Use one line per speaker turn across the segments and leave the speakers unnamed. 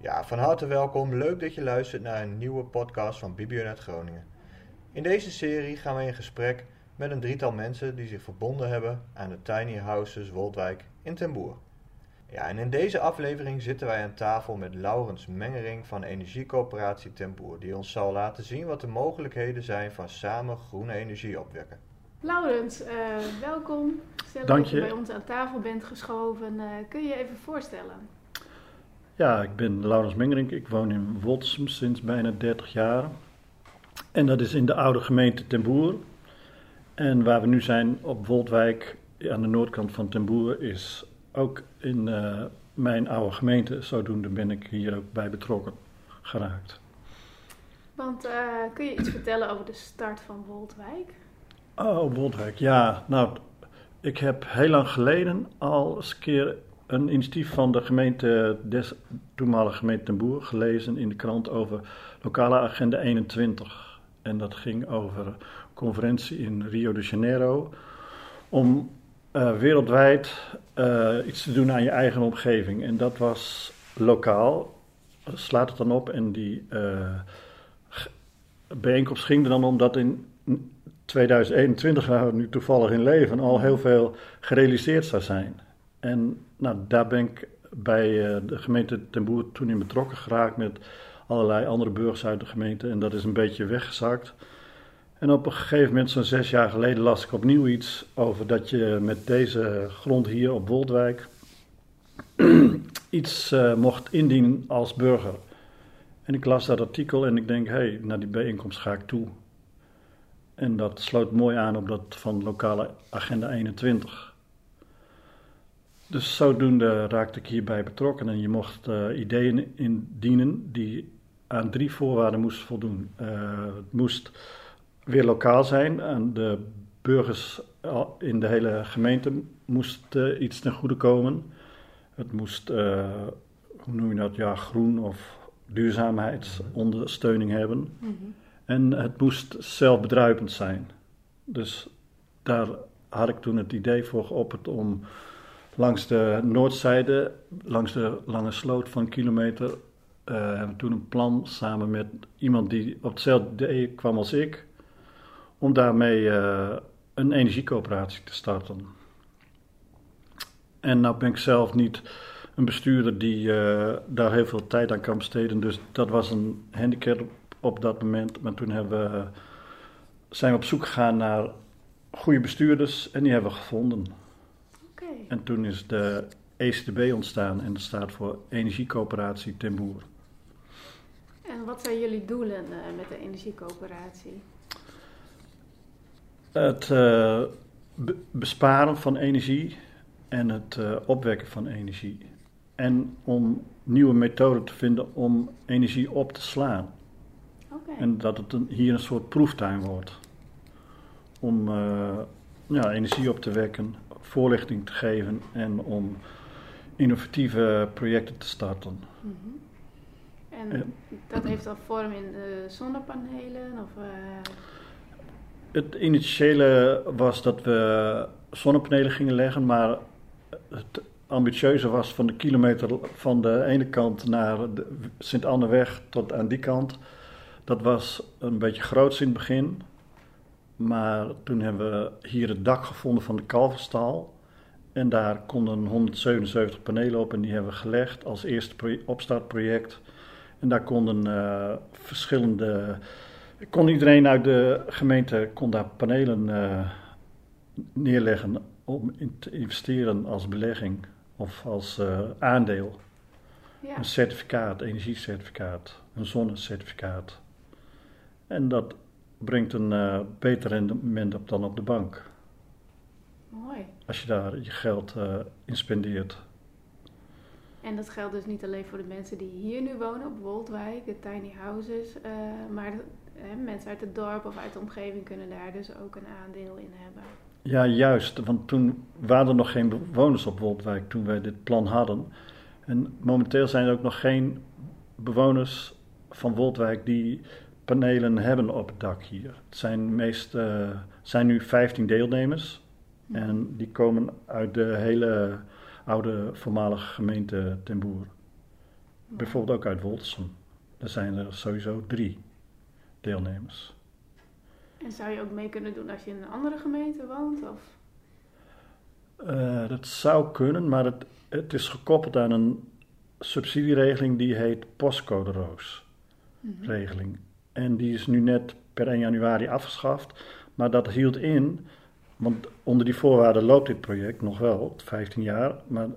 Ja, van harte welkom. Leuk dat je luistert naar een nieuwe podcast van Bibionet Groningen. In deze serie gaan we in gesprek met een drietal mensen die zich verbonden hebben aan de Tiny Houses Woldwijk in Ten Boer. Ja, en in deze aflevering zitten wij aan tafel met Laurens Mengering van Energiecoöperatie Ten Boer, die ons zal laten zien wat de mogelijkheden zijn van samen groene energie opwekken.
Laurens, uh, welkom. Stel
Dank
dat je
je.
bij ons aan tafel bent geschoven. Uh, kun je je even voorstellen?
Ja, ik ben Laurens Mengerink. Ik woon in Wolsum sinds bijna 30 jaar. En dat is in de oude gemeente Ten Boer. En waar we nu zijn op Woldwijk, aan de noordkant van Ten Boer, is ook in uh, mijn oude gemeente. Zodoende ben ik hier ook bij betrokken geraakt.
Want uh, kun je iets vertellen over de start van Woldwijk?
Oh, Woldwijk. Ja, nou, ik heb heel lang geleden al eens een keer een initiatief van de gemeente, des, toenmalige gemeente Ten Boer, gelezen in de krant over lokale agenda 21. En dat ging over een conferentie in Rio de Janeiro om uh, wereldwijd uh, iets te doen aan je eigen omgeving. En dat was lokaal, slaat het dan op. En die uh, bijeenkomst ging er dan om dat in 2021, waar we nu toevallig in leven, al heel veel gerealiseerd zou zijn. En nou, daar ben ik bij uh, de gemeente Ten Boer toen in betrokken geraakt met allerlei andere burgers uit de gemeente. En dat is een beetje weggezakt. En op een gegeven moment, zo'n zes jaar geleden, las ik opnieuw iets over dat je met deze grond hier op Woldwijk iets uh, mocht indienen als burger. En ik las dat artikel en ik denk, hé, hey, naar die bijeenkomst ga ik toe. En dat sloot mooi aan op dat van lokale agenda 21. Dus zodoende raakte ik hierbij betrokken en je mocht uh, ideeën indienen die aan drie voorwaarden moesten voldoen. Uh, het moest weer lokaal zijn, en de burgers in de hele gemeente moest uh, iets ten goede komen. Het moest, hoe noem je dat, ja, groen of duurzaamheidsondersteuning hebben. Mm -hmm. En het moest zelfbedruipend zijn. Dus daar had ik toen het idee voor geopperd om langs de noordzijde, langs de lange sloot van een kilometer, hebben we toen een plan samen met iemand die op hetzelfde idee kwam als ik, om daarmee uh, een energiecoöperatie te starten. En nou ben ik zelf niet een bestuurder die uh, daar heel veel tijd aan kan besteden, dus dat was een handicap op dat moment. Maar toen hebben we, zijn we op zoek gegaan naar goede bestuurders en die hebben we gevonden.
Okay.
En toen is de ECTB ontstaan en dat staat voor Energiecoöperatie Ten Boer.
En wat zijn jullie doelen uh, met de energiecoöperatie?
Het uh, be besparen van energie en het uh, opwekken van energie. En om nieuwe methoden te vinden om energie op te slaan.
Okay.
En dat het een, hier een soort proeftuin wordt. Om ja, energie op te wekken, voorlichting te geven en om innovatieve projecten te starten.
Mm -hmm. En uh, dat heeft dan vorm in de zonnepanelen? Of, uh...
Het initiële was dat we zonnepanelen gingen leggen, maar het ambitieuze was van de kilometer van de ene kant naar Sint-Anneweg tot aan die kant. Dat was een beetje groots in het begin. Maar toen hebben we hier het dak gevonden van de Kalverstal. En daar konden 177 panelen op en die hebben we gelegd als eerste opstartproject. En daar konden uh, verschillende. Kon iedereen uit de gemeente kon daar panelen uh, neerleggen om in te investeren als belegging of als uh, aandeel.
Ja.
Een certificaat, energiecertificaat, een zonnecertificaat. En dat brengt een uh, beter rendement op dan op de bank.
Mooi.
Als je daar je geld uh, in spendeert.
En dat geldt dus niet alleen voor de mensen die hier nu wonen op Woldwijk, de tiny houses, uh, maar de, mensen uit het dorp of uit de omgeving kunnen daar dus ook een aandeel in hebben.
Ja, juist. Want toen waren er nog geen bewoners op Woldwijk toen wij dit plan hadden. En momenteel zijn er ook nog geen bewoners van Woldwijk die panelen hebben op het dak hier. Het zijn, meest, uh, zijn nu 15 deelnemers. En die komen uit de hele oude voormalige gemeente Ten Boer. Bijvoorbeeld ook uit Woltersum. Er zijn er sowieso drie deelnemers.
En zou je ook mee kunnen doen als je in een andere gemeente woont? Of?
Uh, dat zou kunnen, maar het, het is gekoppeld aan een subsidieregeling die heet postcode roos
Mhm.
regeling. En die is nu net per 1 januari afgeschaft. Maar dat hield in, want onder die voorwaarden loopt dit project nog wel, 15 jaar. Maar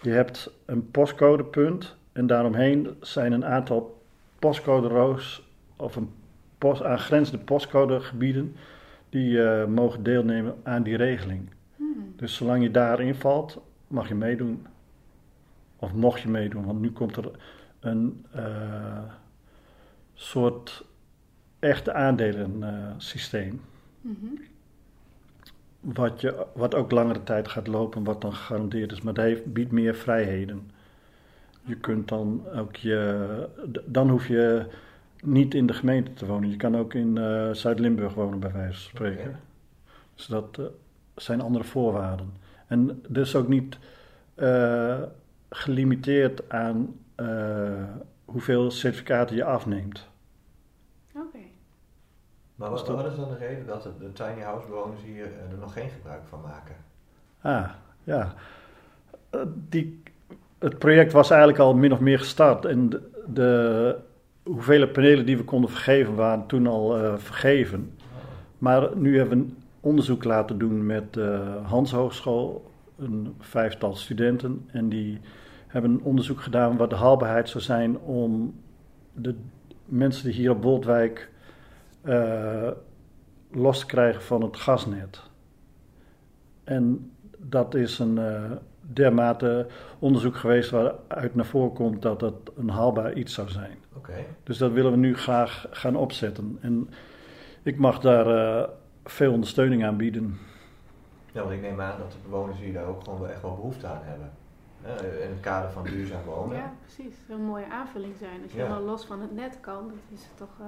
je hebt een postcodepunt en daaromheen zijn een aantal postcode roos of een post, aangrenzende postcodegebieden die eh, mogen deelnemen aan die regeling.
Hmm.
Dus zolang je daarin valt, mag je meedoen. Of mocht je meedoen, want nu komt er een eh, soort echte aandelensysteem.
Mhm.
wat, je, wat ook langere tijd gaat lopen, wat dan gegarandeerd is. Maar dat heeft, biedt meer vrijheden. Je kunt dan ook je. Dan hoef je niet in de gemeente te wonen. Je kan ook in eh, Zuid-Limburg wonen, bij wijze van spreken. Dus dat eh, zijn andere voorwaarden. En dus ook niet eh, gelimiteerd aan hoeveel certificaten je afneemt.
Maar wat, wat is dan de reden dat de, de tiny house bewoners hier eh, er nog geen gebruik van maken?
Ah, ja. Eh, Die, het project was eigenlijk al min of meer gestart. En de, de hoeveelheid panelen die we konden vergeven waren toen al eh, vergeven. Maar nu hebben we een onderzoek laten doen met de Hans Hogeschool, een vijftal studenten. En die hebben een onderzoek gedaan wat de haalbaarheid zou zijn om de mensen die hier op Woldwijk eh, los te krijgen van het gasnet. En dat is een eh, dermate onderzoek geweest waaruit naar voren komt dat dat een haalbaar iets zou zijn.
Oké.
Dus dat willen we nu graag gaan opzetten. En ik mag daar eh, veel ondersteuning aan bieden.
Ja, want ik neem aan dat de bewoners hier daar ook gewoon wel echt wel behoefte aan hebben. Hè, in het kader van duurzaam wonen.
Ja, precies. Het zou een mooie aanvulling zijn. Als je
Ja.
helemaal los van het net kan, dat is toch... eh,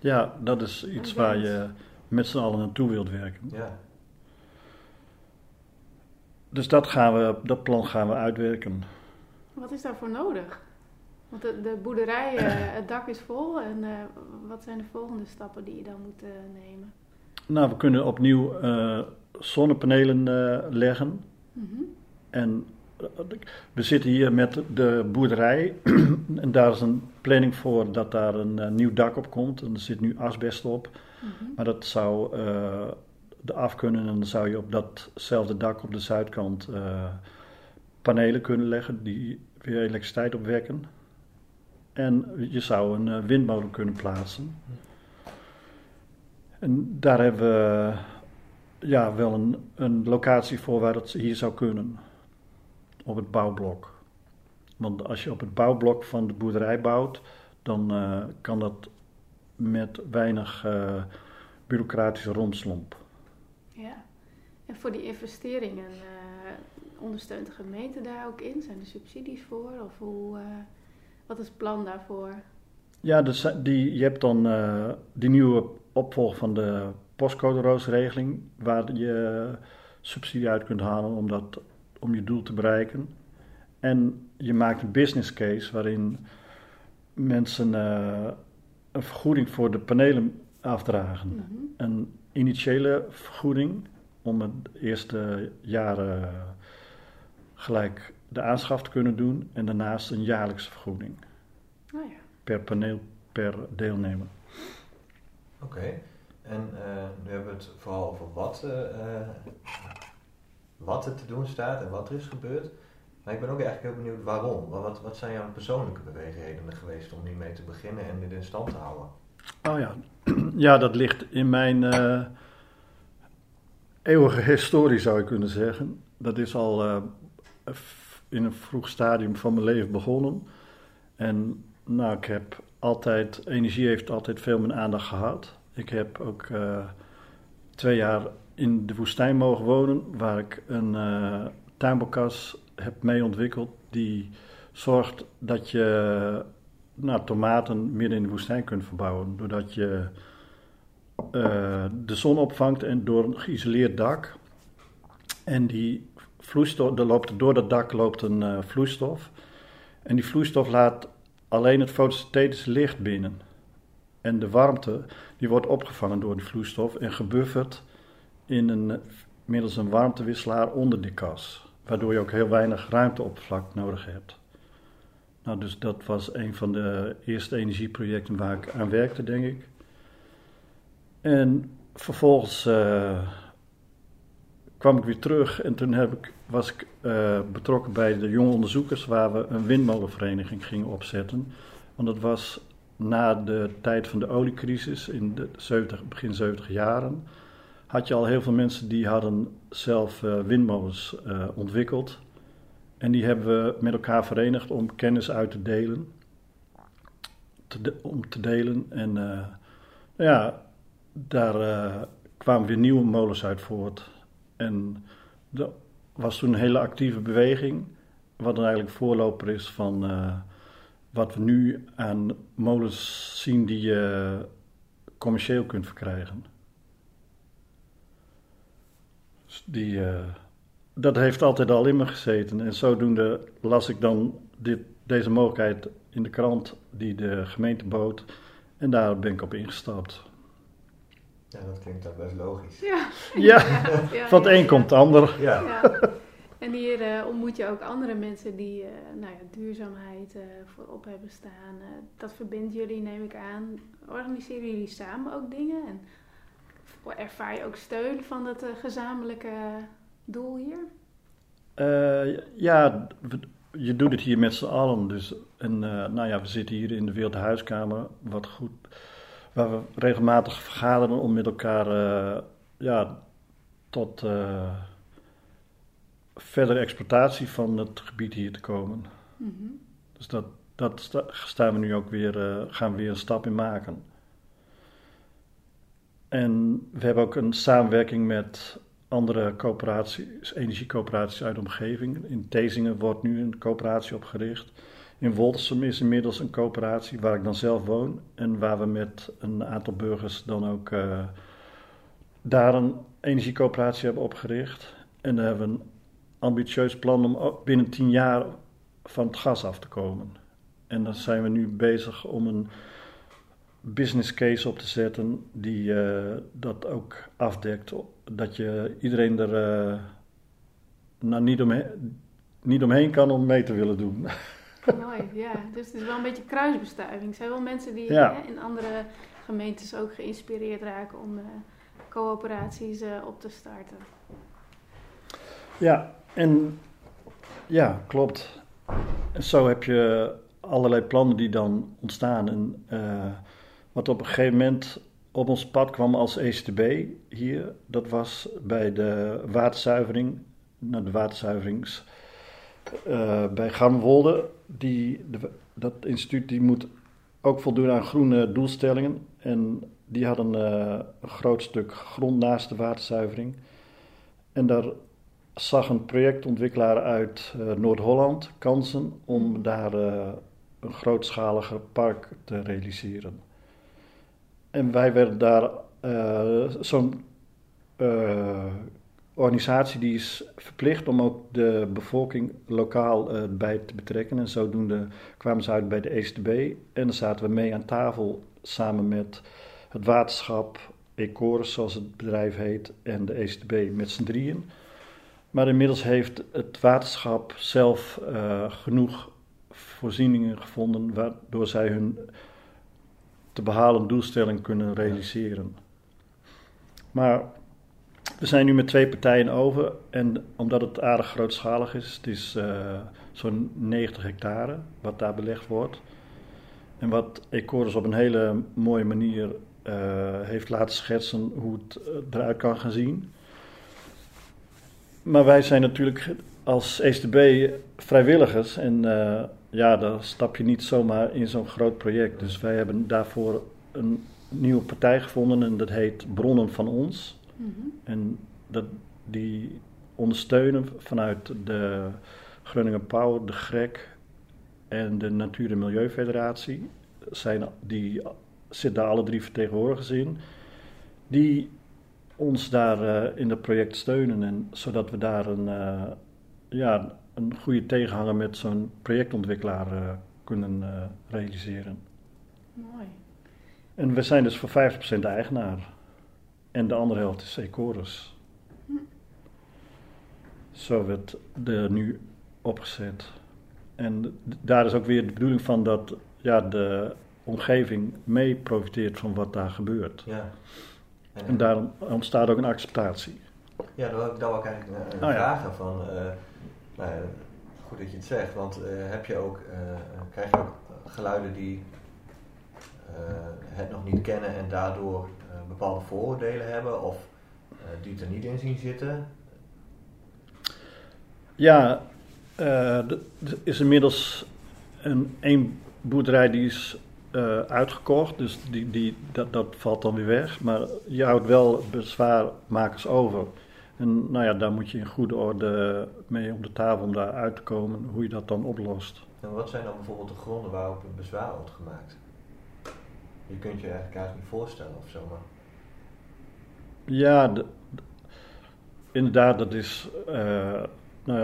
Ja, dat is iets waar je met z'n allen naartoe wilt werken.
Ja.
Dus dat, gaan we, dat plan gaan we uitwerken.
Wat is daarvoor nodig? Want de, de boerderij, eh, het dak is vol. En eh, wat zijn de volgende stappen die je dan moet eh, nemen?
Nou, we kunnen opnieuw eh, zonnepanelen eh, leggen.
Mhm.
En we zitten hier met de boerderij. en daar is een planning voor dat daar een eh, nieuw dak op komt. En er zit nu asbest op.
Mhm.
Maar dat zou eh er af kunnen. En dan zou je op datzelfde dak op de zuidkant eh, panelen kunnen leggen die weer elektriciteit opwekken. En je zou een windmolen kunnen plaatsen. En daar hebben we ja, wel een, een locatie voor waar dat hier zou kunnen. Op het bouwblok. Want als je op het bouwblok van de boerderij bouwt, dan eh, kan dat met weinig eh, bureaucratische romslomp.
Ja. En voor die investeringen, eh, ondersteunt de gemeente daar ook in? Zijn er subsidies voor? Of hoe, wat is het plan daarvoor?
Ja, dus die, je hebt dan die nieuwe opvolg van de postcode roosregeling, waar je subsidie uit kunt halen om, dat, om je doel te bereiken. En je maakt een business case waarin mensen eh, een vergoeding voor de panelen afdragen.
Mhm.
Een initiële vergoeding om het eerste jaren gelijk de aanschaf te kunnen doen en daarnaast een jaarlijkse vergoeding
Oh ja.
per paneel per deelnemer.
Oké. En eh, nu hebben we het vooral over wat, eh, eh, wat er te doen staat en wat er is gebeurd. Maar ik ben ook eigenlijk heel benieuwd waarom. Wat, wat, zijn jouw persoonlijke beweegredenen geweest om hiermee te beginnen en dit in stand te houden?
Oh ja, ja dat ligt in mijn eh, eeuwige historie zou ik kunnen zeggen. Dat is al eh, in een vroeg stadium van mijn leven begonnen. En nou, ik heb altijd, energie heeft altijd veel mijn aandacht gehad. Ik heb ook eh, twee jaar in de woestijn mogen wonen, waar ik een tuinbouwkas heb mee ontwikkeld die zorgt dat je nou, tomaten midden in de woestijn kunt verbouwen. Doordat je eh, de zon opvangt en door een geïsoleerd dak. En die vloeistof, er loopt, door dat dak loopt een eh, vloeistof. En die vloeistof laat alleen het fotosynthetische licht binnen. En de warmte die wordt opgevangen door die vloeistof en gebufferd in een, middels een warmtewisselaar onder die kas. Waardoor je ook heel weinig ruimteoppervlak nodig hebt. Nou, dus dat was een van de eerste energieprojecten waar ik aan werkte, denk ik. En vervolgens uh, kwam ik weer terug en toen heb ik, was ik uh, betrokken bij de jonge onderzoekers waar we een windmolenvereniging gingen opzetten. Want dat was na de tijd van de oliecrisis in de 70, begin 70 jaren. Had je al heel veel mensen die hadden zelf uh, windmolens ontwikkeld. En die hebben we met elkaar verenigd om kennis uit te delen. Om te delen. En uh, ja, daar kwamen weer nieuwe molens uit voort. En dat was toen een hele actieve beweging. Wat dan eigenlijk voorloper is van wat we nu aan molens zien die je commercieel kunt verkrijgen. Dus die dat heeft altijd al in me gezeten. En zodoende las ik dan dit, deze mogelijkheid in de krant die de gemeente bood. En daar ben ik op ingestapt.
Ja, dat klinkt dan best logisch.
Ja,
ja. ja van het een komt het ander.
Ja.
En hier uh, ontmoet je ook andere mensen die uh, nou ja, duurzaamheid uh, voorop hebben staan. dat verbindt jullie, neem ik aan. Organiseren jullie samen ook dingen? En ervaar je ook steun van dat gezamenlijke doel hier?
Uh, ja, je doet het hier met z'n allen. Dus, en uh, nou ja, we zitten hier in de Wereldhuiskamer, wat goed, waar we regelmatig vergaderen om met elkaar uh, ja, tot verdere exploitatie van het gebied hier te komen. Mm -hmm. Dus dat, dat sta, staan we nu ook weer, gaan we weer een stap in maken. En we hebben ook een samenwerking met andere coöperaties, energiecoöperaties uit de omgeving. In Tezingen wordt nu een coöperatie opgericht. In Woltersum is inmiddels een coöperatie waar ik dan zelf woon en waar we met een aantal burgers dan ook uh, daar een energiecoöperatie hebben opgericht. En daar hebben we een ambitieus plan om binnen tien jaar van het gas af te komen. En dan zijn we nu bezig om een business case op te zetten die uh, dat ook afdekt dat je iedereen er uh, nou, niet, omheen, niet omheen kan om mee te willen doen.
Mooi, ja. Dus het is wel een beetje kruisbestuiving. Er zijn wel mensen die hè, in andere gemeentes ook geïnspireerd raken om uh, coöperaties uh, op te starten.
Ja, en ja, klopt. En zo heb je allerlei plannen die dan ontstaan. En wat op een gegeven moment op ons pad kwam als ECTB hier. Dat was bij de waterzuivering, nou de waterzuiverings uh, bij Garmwolde. Die, dat instituut die moet ook voldoen aan groene doelstellingen. En die hadden uh, een groot stuk grond naast de waterzuivering. En daar zag een projectontwikkelaar uit uh, Noord-Holland kansen om daar een grootschaliger park te realiseren. En wij werden daar uh, zo'n uh, organisatie die is verplicht om ook de bevolking lokaal uh, bij te betrekken. En zodoende kwamen ze uit bij de ECTB en dan zaten we mee aan tafel samen met het waterschap, Ecorus zoals het bedrijf heet, en de ECTB met z'n drieën. Maar inmiddels heeft het waterschap zelf genoeg voorzieningen gevonden waardoor zij hun te behalen doelstelling kunnen realiseren. Maar we zijn nu met twee partijen over en omdat het aardig grootschalig is, het is uh, zo'n 90 hectare wat daar belegd wordt. En wat Ecorus op een hele mooie manier uh, heeft laten schetsen hoe het eh, eruit kan gaan zien. Maar wij zijn natuurlijk als ECTB vrijwilligers en uh, ja, dan stap je niet zomaar in zo'n groot project. Dus wij hebben daarvoor een nieuwe partij gevonden en dat heet Bronnen van Ons. Mhm. En dat, die ondersteunen vanuit de Groningen Power, de GREC en de Natuur- en Milieufederatie. Zijn, die zitten daar alle drie vertegenwoordigers in. Die ons daar uh, in het project steunen. En, zodat we daar een, uh, ja, een goede tegenhanger met zo'n projectontwikkelaar eh, kunnen eh, realiseren.
Mooi.
En we zijn dus voor 50% eigenaar. En de andere helft is Ecorus.
Hm.
Zo werd de nu opgezet. En daar is ook weer de bedoeling van dat ja, de omgeving mee profiteert van wat daar gebeurt.
Ja.
En daarom ontstaat ook een acceptatie.
Ja, daar wil ik, daar wil ik eigenlijk eh,
Oh ja.
vragen van. eh, nou goed dat je het zegt, want eh, heb je ook, eh, krijg je ook geluiden die eh, het nog niet kennen en daardoor bepaalde vooroordelen hebben of die het er niet in zien zitten?
Ja, er is inmiddels een één boerderij die is eh, uitgekocht, dus die, die, dat, dat valt dan weer weg. Maar je houdt wel bezwaarmakers over. En nou ja, daar moet je in goede orde mee om de tafel om daar uit te komen, hoe je dat dan oplost.
En wat zijn dan bijvoorbeeld de gronden waarop het bezwaar wordt gemaakt? Je kunt je eigenlijk eigenlijk niet voorstellen of zo, maar.
Ja, de- de- inderdaad, dat is. eh, nou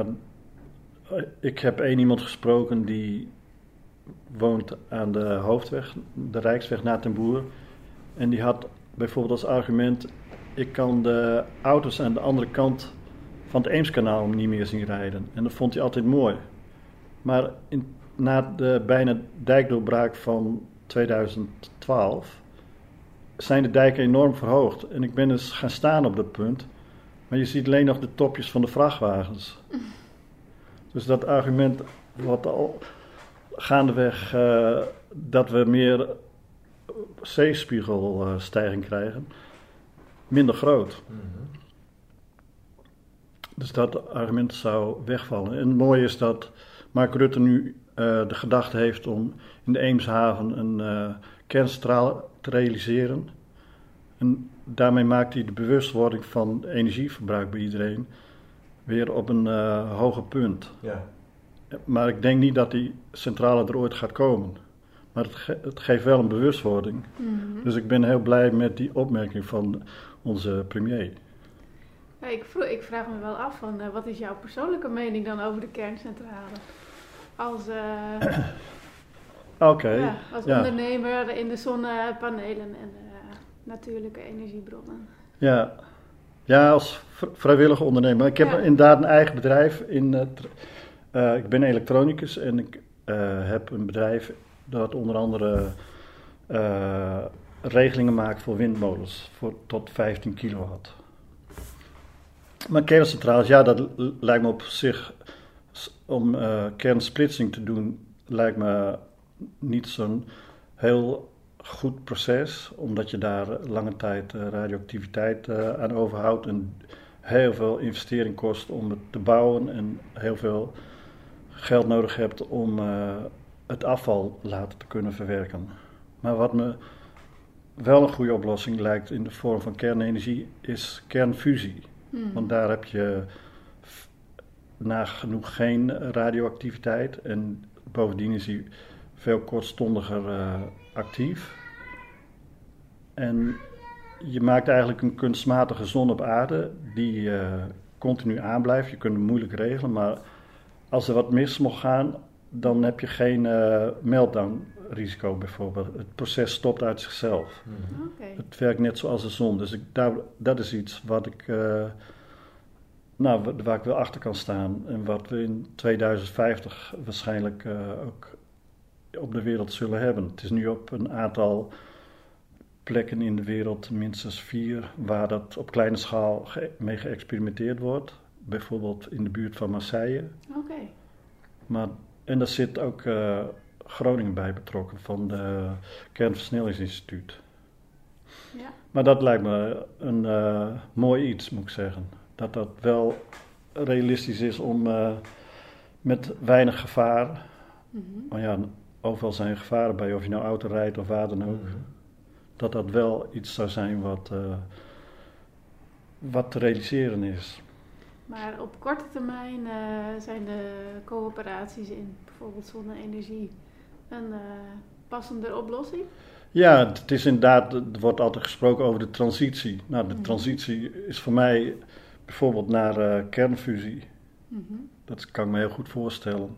ja, ik heb één iemand gesproken die woont aan de hoofdweg, de Rijksweg naar ten Boer. En die had bijvoorbeeld als argument: ik kan de auto's aan de andere kant van het Eemskanaal niet meer zien rijden. En dat vond hij altijd mooi. Maar in, na de bijna dijkdoorbraak van 2012 zijn de dijken enorm verhoogd. En ik ben dus gaan staan op dat punt. Maar je ziet alleen nog de topjes van de vrachtwagens. Dus dat argument wat al gaandeweg eh, dat we meer zeespiegelstijging krijgen, minder groot.
Mhm.
Dus dat argument zou wegvallen. En het mooie is dat Mark Rutte nu eh, de gedachte heeft om in de Eemshaven een eh kerncentrale te realiseren. En daarmee maakt hij de bewustwording van energieverbruik bij iedereen weer op een eh, hoger punt.
Ja,
Maar ik denk niet dat die centrale er ooit gaat komen. Maar het, ge- het geeft wel een bewustwording.
Mhm.
Dus ik ben heel blij met die opmerking van onze premier.
Ja, ik, ik vraag me wel af van, eh, wat is jouw persoonlijke mening dan over de kerncentrale? Als, eh, ja, als
ja.
ondernemer in de zonnepanelen en eh, natuurlijke energiebronnen.
Ja, ja als vr- vrijwillige ondernemer. Ik heb inderdaad een eigen bedrijf. In, eh, ik ben elektronicus en ik eh, heb een bedrijf dat onder andere eh, regelingen maakt voor windmolens voor tot 15 kilowatt. Maar kerncentrales, ja, dat lijkt me op zich om eh, kernsplitsing te doen, lijkt me niet zo'n heel goed proces, omdat je daar lange tijd eh, radioactiviteit aan overhoudt en heel veel investering kost om het te bouwen en heel veel geld nodig hebt om het afval later te kunnen verwerken. Maar wat me wel een goede oplossing lijkt in de vorm van kernenergie is kernfusie.
Mhm.
Want daar heb je nagenoeg geen radioactiviteit en bovendien is hij veel kortstondiger eh, actief. En je maakt eigenlijk een kunstmatige zon op aarde die eh, continu aanblijft. Je kunt het moeilijk regelen, maar als er wat mis mocht gaan, dan heb je geen eh, meltdown risico bijvoorbeeld. Het proces stopt uit zichzelf.
Mhm.
Oké.
Het werkt net zoals de zon. Dus ik, daar, dat is iets wat ik, eh, nou, wa- waar ik wel achter kan staan. En wat we in 2050 waarschijnlijk eh, ook op de wereld zullen hebben. Het is nu op een aantal plekken in de wereld, minstens vier, waar dat op kleine schaal ge- mee geëxperimenteerd wordt. Bijvoorbeeld in de buurt van Marseille.
Oké.
Maar, en daar zit ook eh, Groningen bij betrokken van de Kernversnellingsinstituut.
Ja.
Maar dat lijkt me een eh, mooi iets, moet ik zeggen. Dat dat wel realistisch is om eh, met weinig gevaar,
Mhm.
maar ja, overal zijn gevaren bij, of je nou auto rijdt of waar dan ook,
Mhm.
dat dat wel iets zou zijn wat, eh, wat te realiseren is.
Maar op korte termijn eh, zijn de coöperaties in bijvoorbeeld zonne-energie een eh, passende oplossing.
Ja, het is inderdaad, er wordt altijd gesproken over de transitie. Nou, de
Mhm.
transitie is voor mij bijvoorbeeld naar eh, kernfusie.
Mhm.
Dat kan ik me heel goed voorstellen.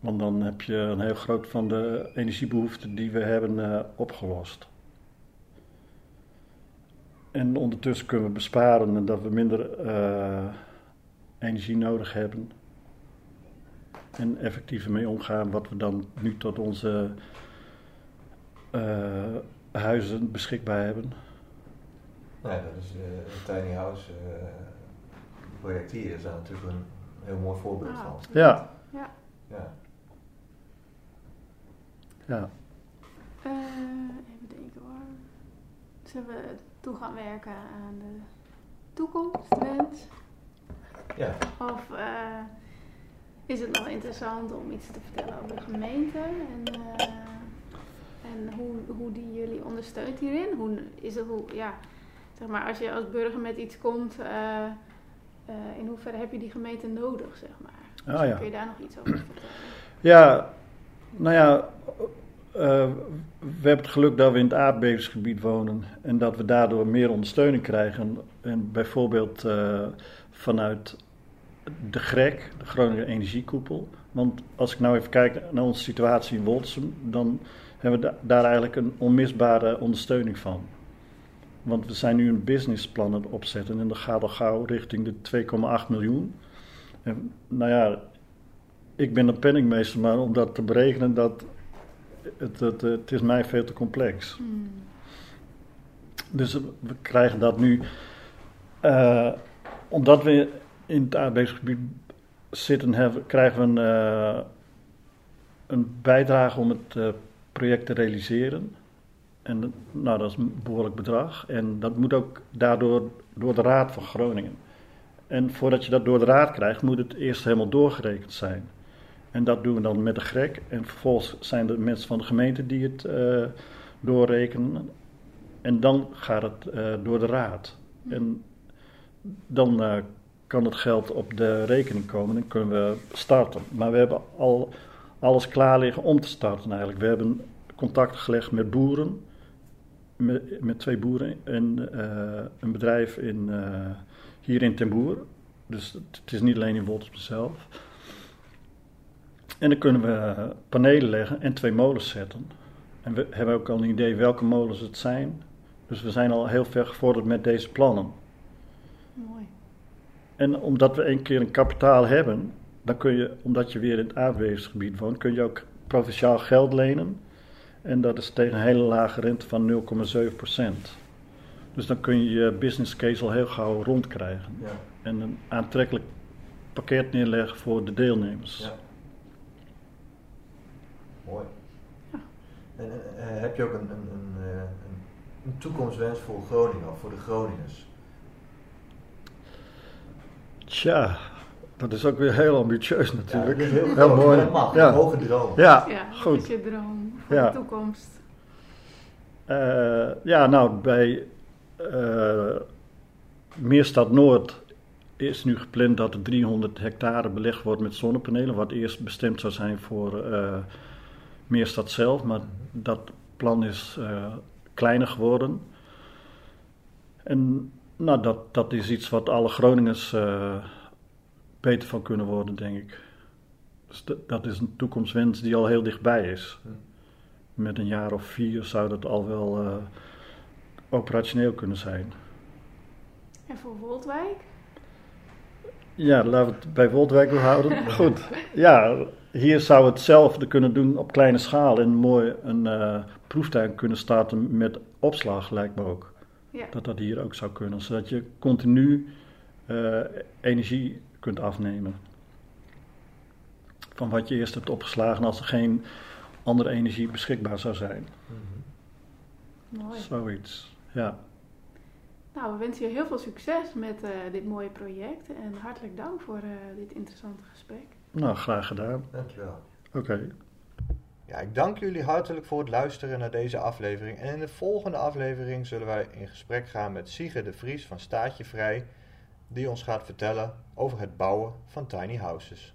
Want dan heb je een heel groot van de energiebehoeften die we hebben opgelost. En ondertussen kunnen we besparen en dat we minder eh, energie nodig hebben. En effectiever mee omgaan wat we dan nu tot onze eh, huizen beschikbaar hebben.
Nou ja, dat is eh, het Tiny House eh, project hier is daar natuurlijk een heel mooi voorbeeld
Ah,
van.
Ja.
Ja.
Ja.
Ja,
Eh, even denken hoor. Zullen we toe gaan werken aan de toekomstwens?
ja.
Of eh, is het nog interessant om iets te vertellen over de gemeente en, eh, en hoe, hoe die jullie ondersteunt hierin? Hoe is het, hoe, ja, zeg maar, als je als burger met iets komt, eh, in hoeverre heb je die gemeente nodig, zeg maar?
Ah, ja.
Kun je daar nog iets over vertellen?
Ja, nou ja, eh, we hebben het geluk dat we in het aardbevingsgebied wonen en dat we daardoor meer ondersteuning krijgen. En bijvoorbeeld eh, vanuit de GREC, de Groningen Energiekoepel. Want als ik nou even kijk naar onze situatie in Woltersum, dan hebben we da- daar eigenlijk een onmisbare ondersteuning van. Want we zijn nu een businessplan aan het opzetten en dat gaat al gauw richting de 2,8 miljoen. En, nou ja, ik ben een penningmeester, maar om dat te berekenen, dat, het, het, het is mij veel te complex.
Hmm.
Dus we krijgen dat nu, eh, omdat we in het aardbevingsgebied zitten, hebben, krijgen we een, eh, een bijdrage om het eh, project te realiseren. En dat- nou, dat is een behoorlijk bedrag. En dat moet ook daardoor door de Raad van Groningen. En voordat je dat door de Raad krijgt, moet het eerst helemaal doorgerekend zijn. En dat doen we dan met de GREK. En vervolgens zijn er mensen van de gemeente die het eh, doorrekenen. En dan gaat het eh, door de Raad. En dan eh, kan het geld op de rekening komen en kunnen we starten. Maar we hebben al alles klaar liggen om te starten eigenlijk. We hebben contact gelegd met boeren, met, twee boeren en een bedrijf in, hier in Ten Boer. Dus het, is niet alleen in Woltersum zelf. En dan kunnen we panelen leggen en twee molens zetten. En we hebben ook al een idee welke molens het zijn. Dus we zijn al heel ver gevorderd met deze plannen.
Mooi.
En omdat we één keer een kapitaal hebben, dan kun je, omdat je weer in het aardbevingsgebied woont, kun je ook provinciaal geld lenen. En dat is tegen een hele lage rente van 0,7%. Dus dan kun je je business case al heel gauw rondkrijgen.
Ja.
En een aantrekkelijk pakket neerleggen voor de deelnemers.
Ja. Mooi.
Ja.
En eh, eh, heb je ook een, een, een, eh, een, een toekomstwens voor Groningen of voor de Groningers?
Tja, dat is ook weer heel ambitieus natuurlijk.
Ja, heel,
mooi.
maar dat mag.
Ja.
Hoge droom.
Ja,
Ja,
goed.
dat is je droom voor
Ja.
de toekomst.
Eh, ja, nou, bij eh Meerstad Noord is nu gepland dat er 300 hectare belegd wordt met zonnepanelen, wat eerst bestemd zou zijn voor eh Meerstad zelf, maar dat plan is eh, kleiner geworden. En nou, dat, dat is iets wat alle Groningers eh, beter van kunnen worden, denk ik. Dus dat- is een toekomstwens die al heel dichtbij is. Met een jaar of vier zou dat al wel eh, operationeel kunnen zijn.
En voor Woldwijk?
Ja, laten we het bij Woldwijk houden. Goed. Ja, hier zou het hetzelfde kunnen doen op kleine schaal en mooi een eh, proeftuin kunnen starten met opslag, lijkt me ook.
Ja.
Dat dat hier ook zou kunnen, zodat je continu eh, energie kunt afnemen. Van wat je eerst hebt opgeslagen als er geen andere energie beschikbaar zou zijn.
Mhm.
Mooi.
Zoiets, ja.
Nou, we wensen je heel veel succes met eh, dit mooie project. En hartelijk dank voor eh, dit interessante gesprek.
Nou, graag gedaan.
Dankjewel.
Oké.
Ja, ik dank jullie hartelijk voor het luisteren naar deze aflevering. En in de volgende aflevering zullen wij in gesprek gaan met Siege de Vries van Staatje Vrij, die ons gaat vertellen over het bouwen van tiny houses.